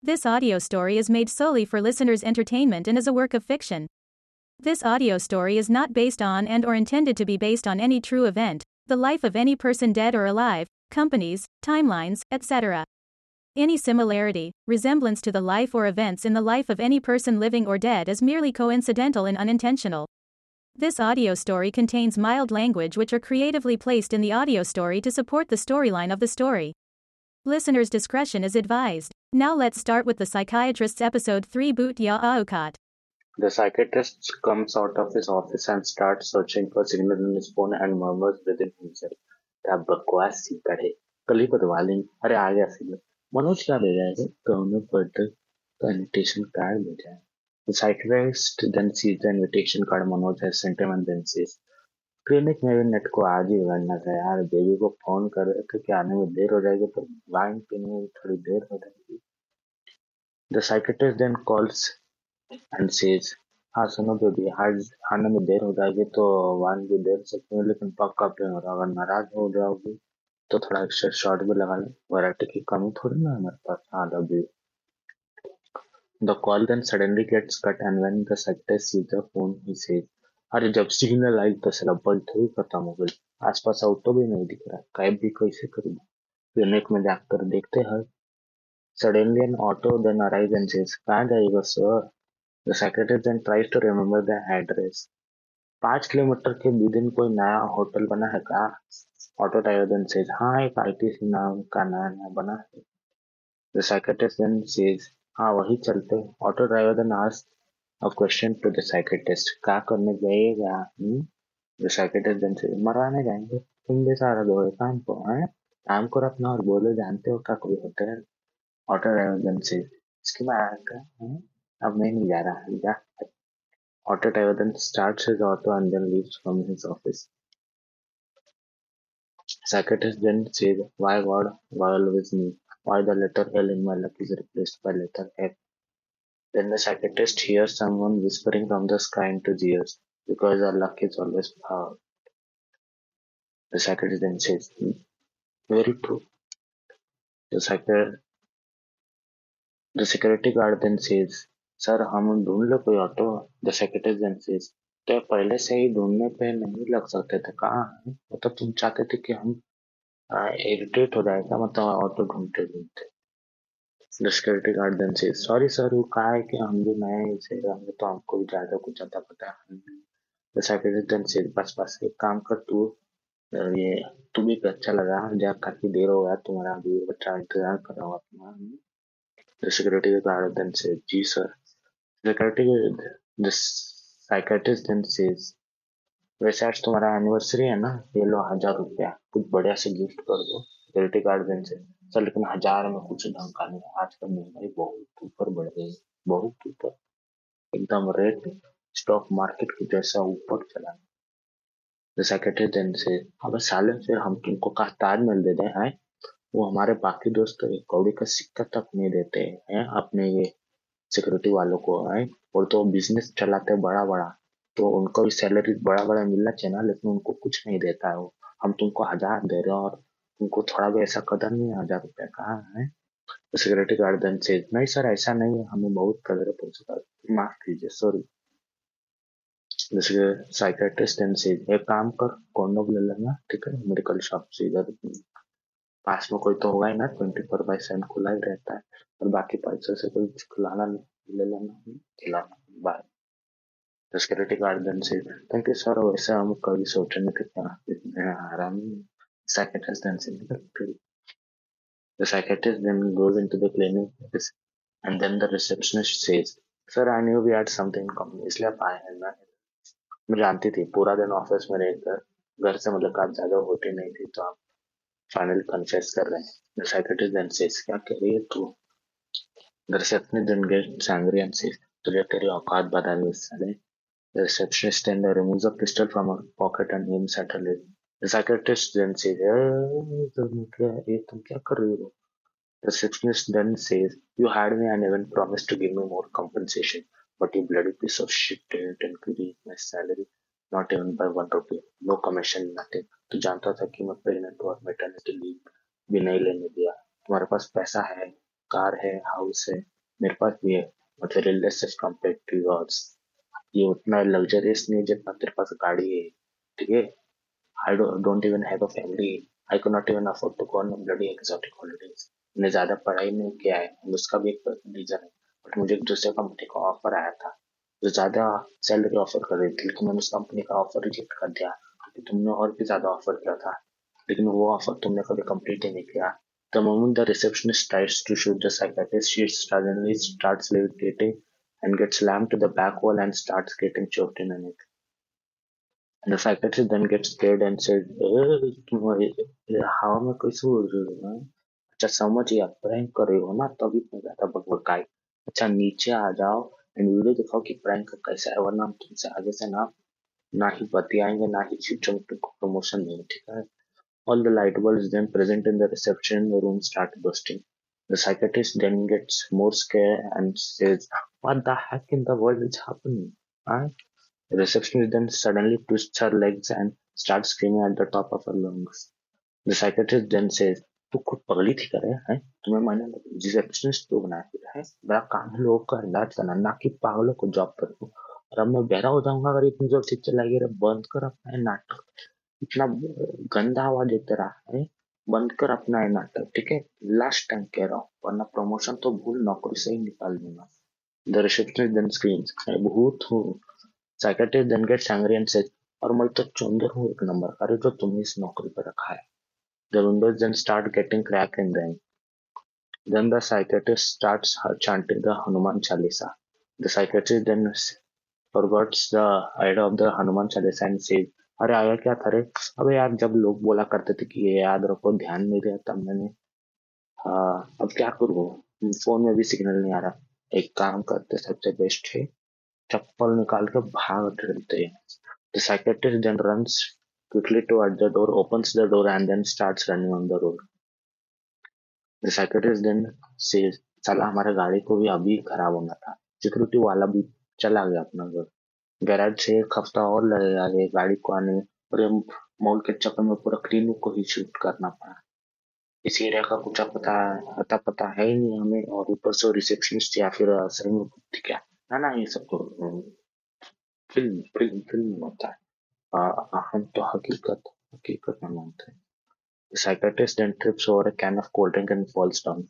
This audio story is made solely for listeners' entertainment and is a work of fiction. This audio story is not based on and or intended to be based on any true event, the life of any person dead or alive, companies, timelines, etc. Any similarity, resemblance to the life or events in the life of any person living or dead is merely coincidental and unintentional. This audio story contains mild language which are creatively placed in the audio story to support the storyline of the story. Listener's discretion is advised. Now let's start with the psychiatrist's episode 3 Boot Ya Aukat. The psychiatrist comes out of his office and starts searching for signal in his phone and murmurs within himself. क्या बकवास सीता है कल ही बदवा लेंगे अरे आ गया signal Manoj क्या भेजा है कौन बर्थडे का इनविटेशन कार्ड भेजा है The psychiatrist then sees the invitation card Manoj has sent him and then says, clinic में भी नेट को आज ही उगड़ना था यार। बेबी को फ़ोन कर क्योंकि आने में देर हो जाएगी? तो वाइन पीने में थोड़ी देर हो जाएगी। The psychiatrist then calls and says हाँ सुनो बेबी, आज आने में देर हो जाएगी तो वाइन भी देर सकते हैं लेकिन पक्का पे हो रहा अगर नाराज़ हो जाओगी तो थोड़ा एक्स्ट्रा शॉर्ट भी लगा लें। वैरायटी की कमी थोड़ी ना हमारे पास। हाँ love The call then suddenly gets cut and when the psychiatrist sees the phone, he says अरे जब सिग्नल आई तो साला बल्ब थोड़ी हो गई आसपास ऑटो भी नहीं दिख रहा। कैब भी कैसे करूँ? क्लिनिक में जाकर देखते हैं। Suddenly an auto then arrives and says, कहाँ जाएगा sir The secretary then tries to remember the address. पाँच किलोमीटर के विदिन कोई नया होटल बना है क्या ऑटो ड्राइवर देन सेज हाँ एक आईटीसी नाम का नया नया बना है। द साइकेट्रिस्ट देन सेज हाँ वही चलते auto driver then ask a question to the psychiatrist क्या करने जाएगा hmm? the psychiatrist then says मरवाने जाएँगे तुम भी सारा दो काम को है काम को रखना और बोलो जानते हो क्या कोई होता है ऑटो ड्राइवर देन से इसके बाद अब मैं नहीं जा रहा जा auto driver then starts his auto and then leaves from his office psychiatrist then says why God always me why the letter L in my luck is replaced by letter F Then the psychiatrist hears someone whispering from the sky into his ears, because our luck is always power. The psychiatrist then says, hmm, very true. The psychiatrist the security guard then says, sir हम ढूंढ लो कोई auto the secretary then says, तो पहले से ही ढूँढने पे नहीं लग सकते थे कहाँ है मतलब तुम चाहते थे कि हम इरिटेट हो जाएगा मतलब ऑटो ढूंढते ढूंढते Security guard then says, sorry sir, वो कहा है कि हम भी नए से रहेंगे तो हमको भी ज़्यादा कुछ ज़्यादा पता है। The secretary then says, बस बस एक काम कर तू ये तू भी अच्छा लगा जा काफ़ी देर हो गया तुम्हारा अभी बच्चा इंतज़ार कर रहा हूँ अपना। Says, जी सर वैसे आज तुम्हारा एनिवर्सरी है ना ये लो हज़ार रुपया कुछ बढ़िया से गिफ्ट कर दो. Security guard then says sir, लेकिन हज़ार में कुछ ढंग का नहीं आजकल महँगाई बहुत ऊपर बढ़ गई बहुत ऊपर। एकदम रेट स्टॉक मार्केट की जैसा ऊपर चला सेक्रेटरी देन से, अब साले फिर हम तुमको का ताजमहल दें हैं, वो हमारे बाकी दोस्त एक कौड़ी का सिक्का तक नहीं देते हैं, अपने ये सिक्योरिटी वालों को, है। और तो बिज़नेस चलाते बड़ा बड़ा तो उनको भी सैलरी बड़ा बड़ा मिलना चाहिए ना, लेकिन उनको कुछ नहीं देता है वो। हम तुमको हज़ार दे रहे हैं और तुमको थोड़ा भी ऐसा कदर नहीं हज़ार रुपया कहा है? तो सिक्योरिटी गार्ड देन से नहीं सर ऐसा नहीं है, हमें बहुत कदर पहुँचा माफ़ कीजिए सॉरी जैसे साइकेट्रिस्ट देन से एक काम कर कॉन्डोम ले लेना, ठीक है? मेडिकल शॉप से इधर पास में कोई तो होगा ही ना ट्वेंटी फोर बाई सेवन खुला ही रहता है। और बाकी पैसों से कोई खिलाना ले लेना, खिलाना bye security guard then says thank you sir वैसे हम कभी सोचे नहीं थे आराम psychiatrist then the psychiatrist then goes into the clinic and then the receptionist says, sir I knew we had something कम इसलिए आप आए हैं ना. मैं जानती थी पूरा दिन ऑफ़िस में रहकर घर से मुलाकात ज़्यादा होती नहीं थी तो आप फाइनल कन्फेस कर रहे हैं। द साइकियाट्रिस्ट देन सेज क्या कह रही है तू? The receptionist then gets angry and says तुझे तेरी औकात बता दी साले? The receptionist then removes a pistol from a pocket and aims at her The psychiatrist then says, तुम क्या ये तुम क्या कर रही हो The receptionist then says, You had me and even promised to give me more compensation, but you bloody piece of shit didn't increase my salary, not even by one rupee. No commission, nothing. तू जानता था कि मैं pregnant और maternity leave भी नहीं लेने दिया तुम्हारे पास पैसा है कार है हाउस है मेरे पास भी है materialist as compared to yours ये उतना लग्जरियस नहीं है जितना तेरे पास गाड़ी है ठीक है I don't even have a family I could not even afford to go on bloody exotic holidays मैंने ज़्यादा पढ़ाई नहीं किया है। उसका भी एक रीजन है। बट मुझे एक दूसरे कंपनी का ऑफ़र आया था। जो ज़्यादा सैलरी ऑफ़र कर रही थी लेकिन मैंने उस कंपनी का ऑफ़र रिजेक्ट कर दिया। क्योंकि तुमने और भी ज़्यादा ऑफ़र किया था। लेकिन वो ऑफ़र तुमने कभी कंप्लीट ही नहीं किया। The moment the receptionist tries to shoot the psychiatrist, she suddenly starts levitating and gets slammed to the back wall and starts getting choked in it. And the psychiatrist then gets scared and says, हवा में कैसे उड़ रही हो ना अच्छा समझिए आप प्रैंक कर रहे हो ना तभी इतना ज्यादा बकबकाई अच्छा नीचे आ जाओ एंड वीडियो दिखाओ कि प्रैंक कैसा है वरना हम तुमसे आगे से ना ना ही बतियाएंगे ना ही फ्यूचर में तुमको प्रमोशन देंगे ठीक है All the light bulbs then present in the reception room start bursting. The psychiatrist then gets more scared and says, What the heck in the world is happening? Huh? The receptionist then suddenly twists her legs and starts screaming at the top of her lungs. The psychiatrist then says, तू खुद पगली थी करे है? तुम्हें मैंने receptionist तो बनाया फिर है। बड़ा काम है लोगों का इलाज करना ना कि पागलों को जॉब कर और अब मैं बहरा हो जाऊँगा अगर इतनी ज़ोर से चलाएगी बंद कर अपना नाटक। इतना गंदा आवाज़ देते रहा है? बंद कर अपना है नाटक ठीक है? लास्ट टाइम कह रहा हूँ वरना प्रमोशन तो भूल नौकरी से ही निकाल दूँगा। द रिसेप्शनिस्ट देन स्क्रीन्स मैं भूत हूँ psychiatrist then gets angry and और मैं तो चौंदर हूँ एक नंबर। का जो तुम्हें इस नौकरी पर रखा है। The windows then start getting crack in them Then the psychiatrist starts chanting the Hanuman Chalisa. The psychiatrist then forgets the idea of the Hanuman Chalisa and says, अरे आया क्या था रे? अबे यार जब लोग बोला करते थे कि ये याद रखो ध्यान नहीं दिया तब मैंने। हाँ अब क्या करूँ? फ़ोन में भी सिग्नल नहीं आ रहा। एक काम करते सबसे बेस्ट है चप्पल निकाल कर भाग डरते The psychiatrist then runs quickly toward the door, opens the door, and then starts running on the road. The psychiatrist then says, "चला हमारे गाड़ी को भी अभी खराब होना था। सिक्योरिटी वाला भी चला गया अपना घर। गैराज से एक हफ़्ता और लगेगा गाड़ी को आने और मॉल के चक्कर में पूरा क्लिनिक को ही शूट करना पड़ा। इस एरिया का कुछ पता अता पता है ही नहीं हमें और ऊपर से रिसेप्शनिस्ट या फिर सही में क्या। ना है हैं then trips over a can of cold drink and falls down.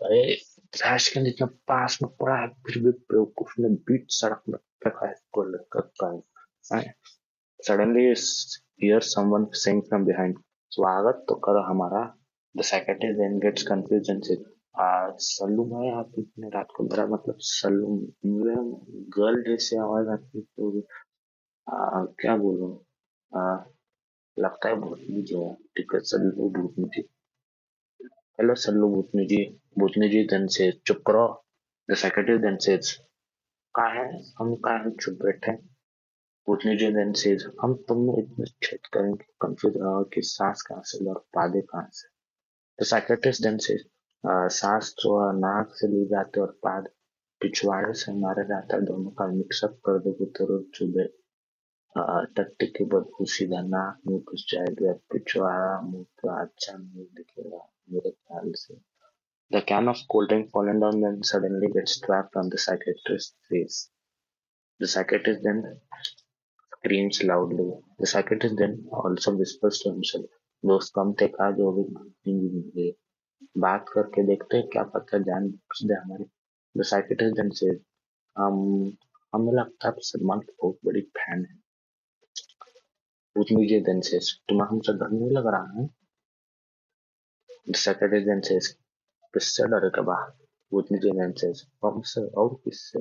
अरे ट्रैश कैन इतना पास में पड़ा है फिर भी बेवकूफ़ ने बीच सड़क में फेंका है को लेकर suddenly hear someone saying from behind स्वागत तो करो हमारा the secretary then gets confuse and says Sallu भाई आप इतने रात को मेरा मतलब सल्लू गर्ल ड्रेस से आवाज़ आती है तो आ, क्या बोलूँ? लगता है बहुत है ठीक है सल्लू भूतनी जी हेलो सल्लू भूतनी जी भूतनी जी देन से चुप करो। द सेक्रेटरी देन सेज का है? हम कहा है? चुप बैठे भूतनी जी देन सेज हम तुमने इतने छेद करेंगे कंफ्यूज रहो कि सांस कहाँ से और पादे कहाँ से? द सेक्रेटरी देन सेज सांस तो नाक से ली जाते और पाद पिछवाड़े से मारे जाता है दोनों का मिक्सअप कर दोगे तो रोज सुबह की बदबू सीधा नाक में घुस जाएगी पिछवाड़ा मुँह का अच्छा नहीं दिखेगा मेरे ख्याल से The can of cold drink fallen down then suddenly gets trapped on the psychiatrist's face. The psychiatrist then screams loudly. The psychiatrist then also whispers to himself, दोस्त कम थे का जो भी बात करके देखते हैं क्या पता जान दे हमारी द साइकेट्रिस्ट देन से हम हमें लगता है सलमान की बहुत बड़ी फ़ैन है। With immediate then says, तुम्हें हमसे डर नहीं लग रहा है? Secretary then says, किससे डरेगा बा With immediate then says, हमसे और किससे?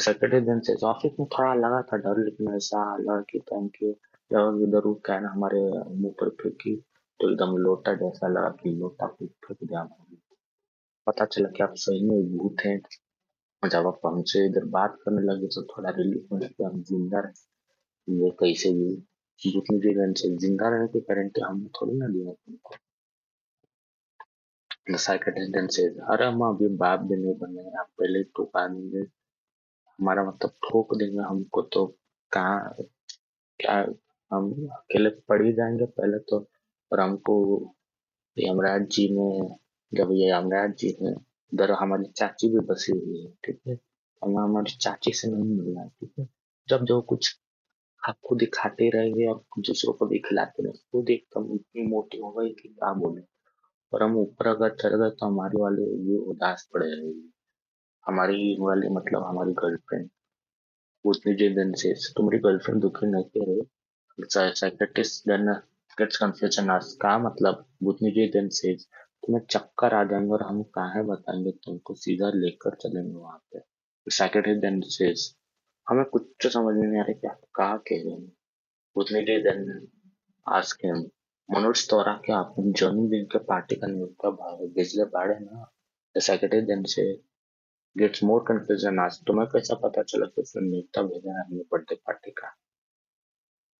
Secretary then says, ऑफ़िस में थोड़ा लगा था डर लेकिन ऐसा लड़की के जब इधर उठ के ना हमारे मुँह पर फेंकी तो एकदम लोटा जैसा लगा कि लोटा को फेंक दिया पता चला कि आप सही में भूत हैं। जब आप हमसे इधर बात करने लगे तो थोड़ा रिलीफ मिला कि हम ज़िंदा रहे ये कैसे भी ज़िंदा रहने की गारंटी हमने थोड़ी ना दिया तुमको। से अरे हम अभी बाप भी नहीं बने आप पहले ठोका देंगे हमारा मतलब ठोक देंगे हमको तो कहाँ, क्या, हम अकेले पड़ ही जाएँगे। पहले तो और हमको यमराज जी ने जब ये यमराज जी है उधर हमारी चाची भी बसी हुई है, ठीक है? हमें हमारी चाची से नहीं मिलना, ठीक है? जब जो कुछ आपको दिखाते रहेंगे और दूसरों को भी खिलाते रहेंगे खुद एकदम इतनी मोटी हो गई कि क्या बोले। और हम ऊपर अगर चढ़ गए तो हमारे वाले ये उदास पड़ जाएगी हमारी वाली मतलब हमारी गर्लफ्रेंड उतनी दिन से तुम्हारी गर्लफ्रेंड दुखी नहीं रही साइकेट्रिस्ट गेट्स कंफ्यूजन आस्क का मतलब उतनी जी दिन से तुम्हें चक्कर आ जाएँगे और हम कहा बताएँगे? तुमको सीधा लेकर चलेंगे वहाँ पे। साइकेट्रिस्ट देन सेज हमें कुछ तो समझ नहीं आ रहा कि आप कहा कह रहे हैं। उतनी देर देन आस्क हिम मनोज तोरा क्या अपने जन्मदिन के पार्टी का न्योता भेजले बाड़े ना? The secretary then says gets more confusion आज। तुम्हें कैसा पता चला कि उसने न्योता भेजा है अपने बर्थडे पार्टी का?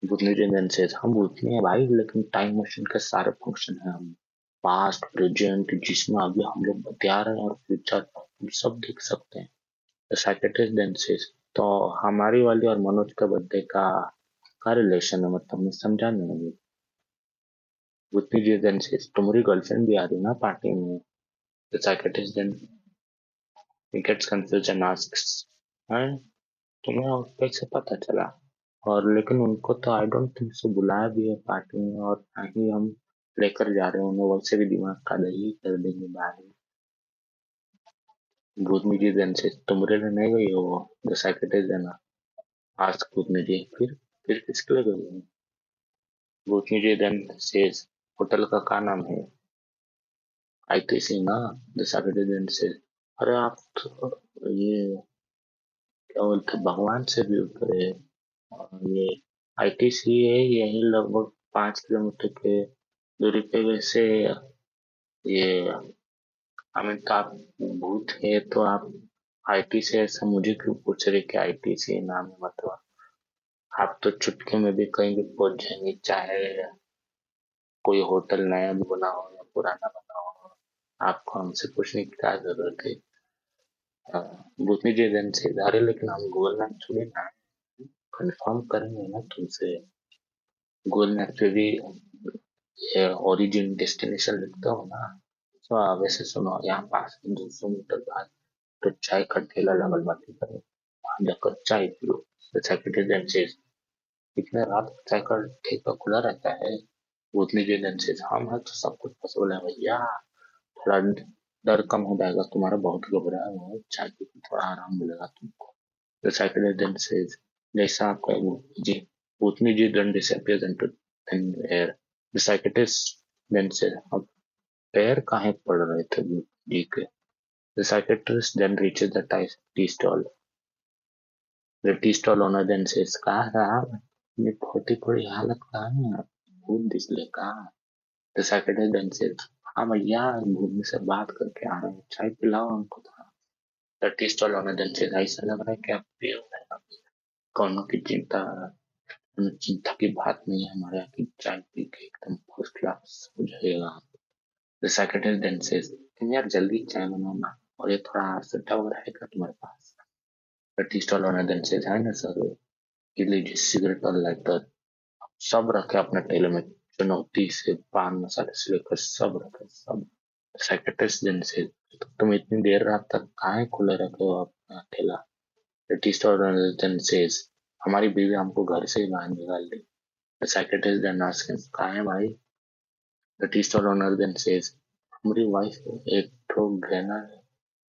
देन से हम बुधनी है, भाई, लेकिन टाइम मशीन के सारे फ़ंक्शन है। हम पास्ट प्रेजेंट जिसमें अभी हम लोग बता रहे हैं और फ्यूचर हम सब देख सकते हैं। द सेक्रेटरी देन से तो हमारी वाली और मनोज के बर्थडे का क्या रिलेशन है मतलब मैं समझा नहीं अभी उतनी देर से तुम्हारी गर्लफ्रेंड भी आ रही ना पार्टी में? The psychiatrist then confused and asks, हैं, तुम्हें और कैसे पता चला? और लेकिन उनको तो आई डोंट थिंक सो बुलाया भी है पार्टी में और ना ही हम लेकर जा रहे हैं, उन्हें वैसे भी दिमाग का दही कर देंगे बाहर भूतनी जी देन से तुमरे लिए नहीं गई हो द सेक्रेटरी देना आज भूतनी जी फिर फिर किसके लिए गई हो? भूतनी जी देन सेज होटल का क्या नाम है? आईटीसी ना द सेक्रेटरी देन से अरे आप तो ये, क्या बोलते भगवान से भी ऊपर है। और ये आईटीसी है, यही लगभग पाँच किलोमीटर के दूरी पे। वैसे ये हमें तो आप भूत है तो आप आईटी से ऐसा मुझे क्यों पूछ रहे कि आईटी से नाम है? मतलब आप तो चुटके में भी कहीं भी पहुँच जाएँगे, चाहे कोई होटल नया भी बना हो या पुराना बना हो, आपको हमसे पूछने की क्या ज़रूरत है? भूतनी जी दिन से जा रहे, लेकिन हम गूगल मैप छोड़े ना कंफर्म करेंगे ना तुमसे। गूगल मैप पे भी ओरिजिन डेस्टिनेशन लिखता हो ना तो वैसे सुनो, यहाँ पास दो सौ मीटर बाद तो चाय का ठेला लगल बाटी करे। वहाँ जाकर चाय पियो सेक्रेटरी एजेंसीज इतने रात को चाय का ठेका खुला रहता है, उतनी जो एजेंसीज हम है तो सब कुछ पॉसिबल है भैया। थोड़ा डर कम हो जाएगा, तुम्हारा बहुत घबराया हुआ है चाय पी थोड़ा आराम मिलेगा तुमको। the psychedelic then जी उतनी जी then disappears into thin air the psychiatrist then says अब पैर काहे पड़ रहे थे जी के The psychiatrist then reaches the tea stall. The tea stall owner then says, कहा साहब ये खोटी खोटी हालत कहा है भूत दिसले कहा The psychiatrist then says, हाँ भैया भूत से बात करके आ रहे हैं चाय पिलाओ हमको थोड़ा The tea stall owner then says, ऐसा लग रहा है कि आप पियो कौनों की चिंता चिंता की बात नहीं है हमारे यहाँ की चाय के एकदम फ़र्स्ट क्लास हो जाएगा। secretary then says, तुम यार जल्दी चाय बनाना और ये थोड़ा सट्टा वगैरह है क्या तुम्हारे पास? The tea stall owner then says, है ना सर ये लीजिए सिगरेट और लाइटर सब रखे अपने ठेले में चुनौती से पान मसाले से लेकर सब रखे सब। सेक्रेटरी then says, तुम इतनी देर रात तक कहाँ खुले रखे हो अपना ठेला? Tea stall says, हमारी बीवी हमको घर से बाहर निकाल दी। The secretary then asks him, कहाँ है भाई? owner then says, हमारी वाइफ को एक ठो गहना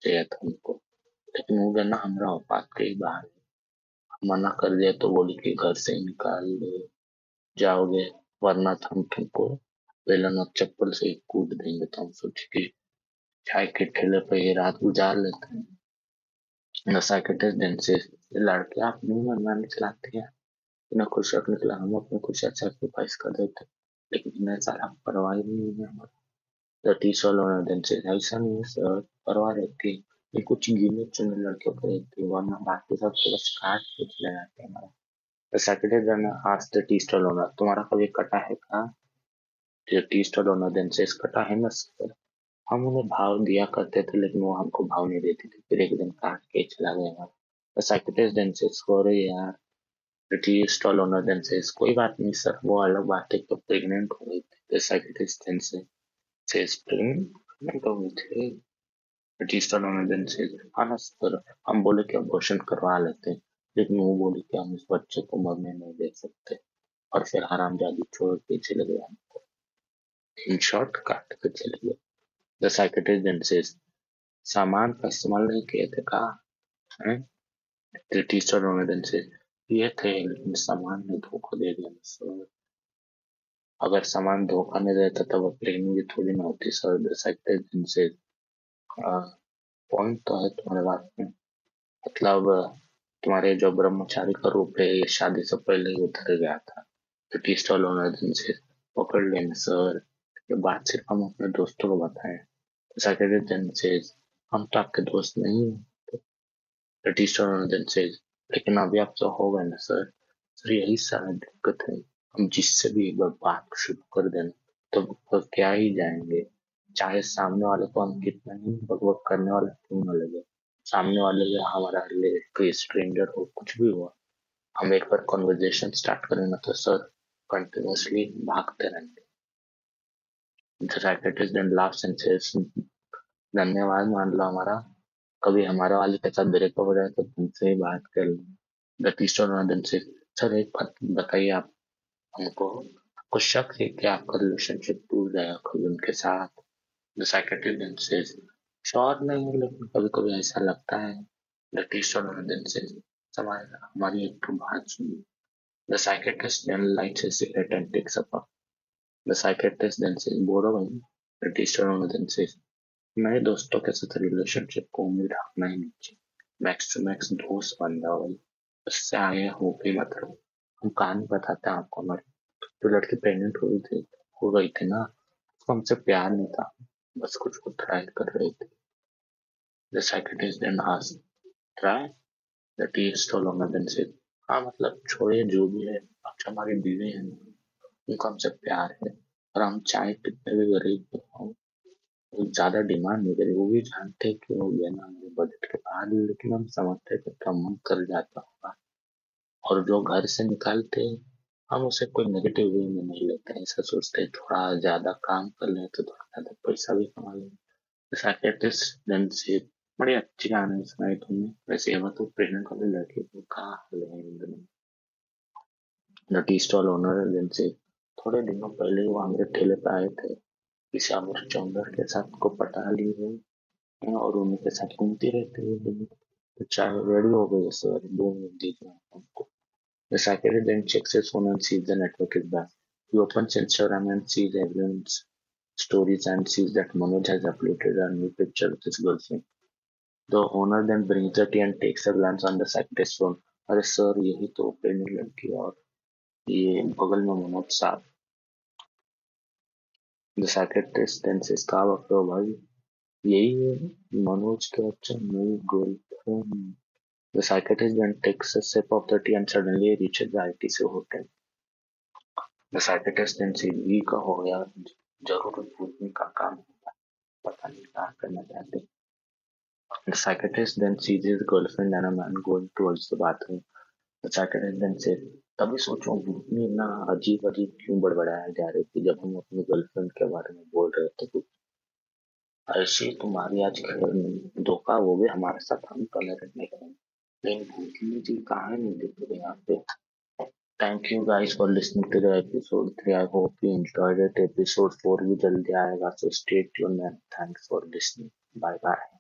चाहिए था हमको। लेकिन वो गहना हमारा औकात के ही बाहर मना कर दिया तो बोली कि घर से ही निकाल जाओगे वरना तो हम तुमको बेलन और चप्पल से कूद देंगे। तो हम सोचे कि चाय के ठेले पे ही रात गुजार लेते हैं। नशा के टेस्ट दिन से लड़के आप नहीं मनमानी चलाते हैं इन्हें खुश रखने के लिए हम अपने खुशी सेक्रीफाइस कर देते लेकिन इन्हें सारा परवाह ही नहीं है हमारा The tea stall owner then ऐसा नहीं सर परवाह रहती है कुछ गिने चुने लड़कियों को रहती है वरना बाकी सब तो बस काट के चले जाते हैं हमारा The secretary then asked the tea stall owner, तुम्हारा कभी कटा है tea stall owner then says, कटा है ना सर हम उन्हें भाव दिया करते थे लेकिन वो हमको भाव नहीं देती थी। फिर एक दिन काट के चला गया हमारा The secretary then says, यार tea stall owner कोई बात नहीं सर वो अलग बात है कि प्रेग्नेंट हो गई थी The secretary then तो हुई थी। होने दिन से। हाँ ना सर हम बोले कि अबॉर्शन करवा लेते लेकिन वो बोले कि हम इस बच्चे को मरने नहीं दे सकते। और फिर हराम जादी छोड़ के चले गए हमको। इन शॉर्ट काट के चले गए। द साइकेट्रिस्ट देन सेज सामान इस्तेमाल नहीं किए थे, कहा? टीचर होने दिन से ये थे, लेकिन सामान ने धोखा दे दिया। सर अगर सामान धोखा नहीं देता तो वो प्लेन भी थोड़ी ना होती। Sir psychiatrist then says point तो है तुम्हारे बात में। मतलब तुम्हारे जो ब्रह्मचारी का रूप है, ये शादी से पहले ही उतर गया था। तो टी स्टॉल ओनर दिन से पकड़ लेना, सर। ये बात सिर्फ़ हम अपने दोस्तों को बताएँ। सेक्रेटरी दिन से हम तो आपके दोस्त नहीं हैं। ओनर दिन से, लेकिन अभी आप तो हो गए ना, सर। सर, यही सारा दिक्कत है। हम जिससे भी एक बार बात शुरू कर देना तो क्या ही जाएँगे। चाहे सामने वाले को हम कितना ही बकबक करने वाला क्यों न लगे। सामने वाले या हमारा कोई स्ट्रेंजर हो, कुछ भी हुआ हम एक बार कॉन्वर्जेशन स्टार्ट करें ना तो सर कंटिन्यूसली भागते रहेंगे। धन्यवाद मान लो हमारा। कभी हमारे वाले के साथ ब्रेकअप हो जाए तो तुमसे ही बात कर लें। से सर एक बात बताइए आप हमको। कुछ शक है कि आपका रिलेशनशिप टूट जाएगा कभी उनके साथ? श्योर नहीं हूँ लेकिन कभी कभी ऐसा लगता है। हमारी एक बात lights a cigarette and takes a puff. The psychiatrist then says, बोलो भाई teacher then says, नए दोस्तों के साथ रिलेशनशिप को उम्मीद रखना ही नहीं मैक्स टू मैक्स दोस्त बन जाओ उससे आगे हो भी मत रहो। हम कहानी बताते हैं आपको हमारी। जो लड़की प्रेगनेंट हुई थी हो गई थी ना उसको हमसे प्यार नहीं था। बस कुछ को ट्राई कर रहे थे। The psychiatrist then asked, try? The tea stall owner then said, हाँ मतलब छोड़िए जो भी है अच्छा हमारी बीवी है। उनको हमसे प्यार है और हम चाहे कितने भी गरीब हो ज़्यादा डिमांड नहीं करें वो भी जानते हैं कि वो ना हमारे बजट के बाहर लेकिन हम समझते हैं कि कम कर जाता होगा और जो घर से निकालते हैं, हम उसे कोई नेगेटिव वे में नहीं लेते हैं। ऐसा सोचते हैं, थोड़ा ज़्यादा काम कर ले तो थोड़ा ज़्यादा पैसा भी कमा साइकेट्रिस्ट देन से बड़ी अच्छी कहानी सुनाई तुमने। वैसे ये तो प्रेग्नेंट वाली लड़की को कहा हाल है इन दिनों the tea stall owner then says थोड़े दिनों पहले वो मेरे ठेले पे आए थे किसी अमर चौंदर के साथ को पटा लिए हुए और उनके साथ घूमती रहती है तो चाय रेडी हो गई सर दो मिनट दीजिए उनको The psychiatrist then checks his phone and sees the network is back. He opens Instagram and sees everyone's stories and sees that Manoj has uploaded a new picture with his girlfriend. The owner then brings the tea and takes a glance on the psychiatrist's phone. अरे sir यही तो प्रेमी लड़की और ये बगल में मनोज साहब द साइकेट्रिस्ट then says कहा हो भाई यही है मनोज के अच्छा नई girlfriend The psychiatrist then takes a sip of the tea and suddenly reaches the ITC hotel. The psychiatrist then says, "वी का हो यार ज़रूर पूछने का काम होता पता नहीं क्या करना चाहते The psychiatrist then sees his girlfriend and a man going towards the bathroom. The psychiatrist then says, तभी सोचो भूतनी ना अजीब अजीब क्यों बड़बड़ाया जा रही थी जब हम अपनी गर्लफ्रेंड के बारे में बोल रहे थे कुछ ऐसी तुम्हारी आज धोखा हो भी हमारे साथ हम कलर नहीं करेंगे भूतनी जी कहाँ नहीं दिख रहे यहाँ पे Thank you guys for listening to the episode 3. I hope you enjoyed it. Episode 4 भी जल्दी आएगा, so stay tuned and thanks for listening. Bye bye.